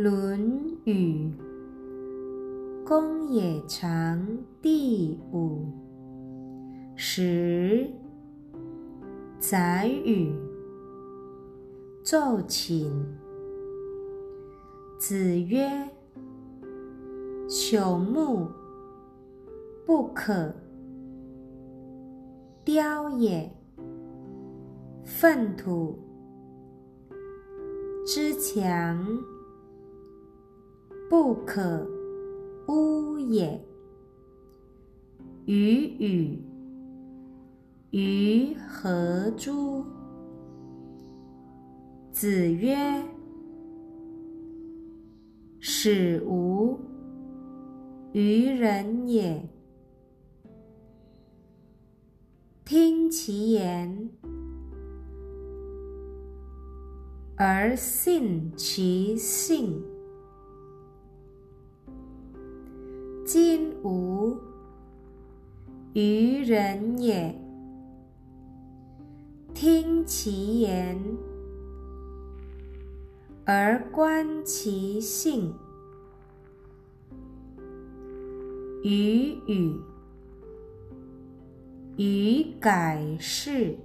《论语·公冶长》第五十载语，奏请。子曰：“朽木不可雕也，粪土之强。”不可污也。予与于何诸？子曰：使无于人也。听其言而信其信。无于人也，听其言而观其性。予与予改是。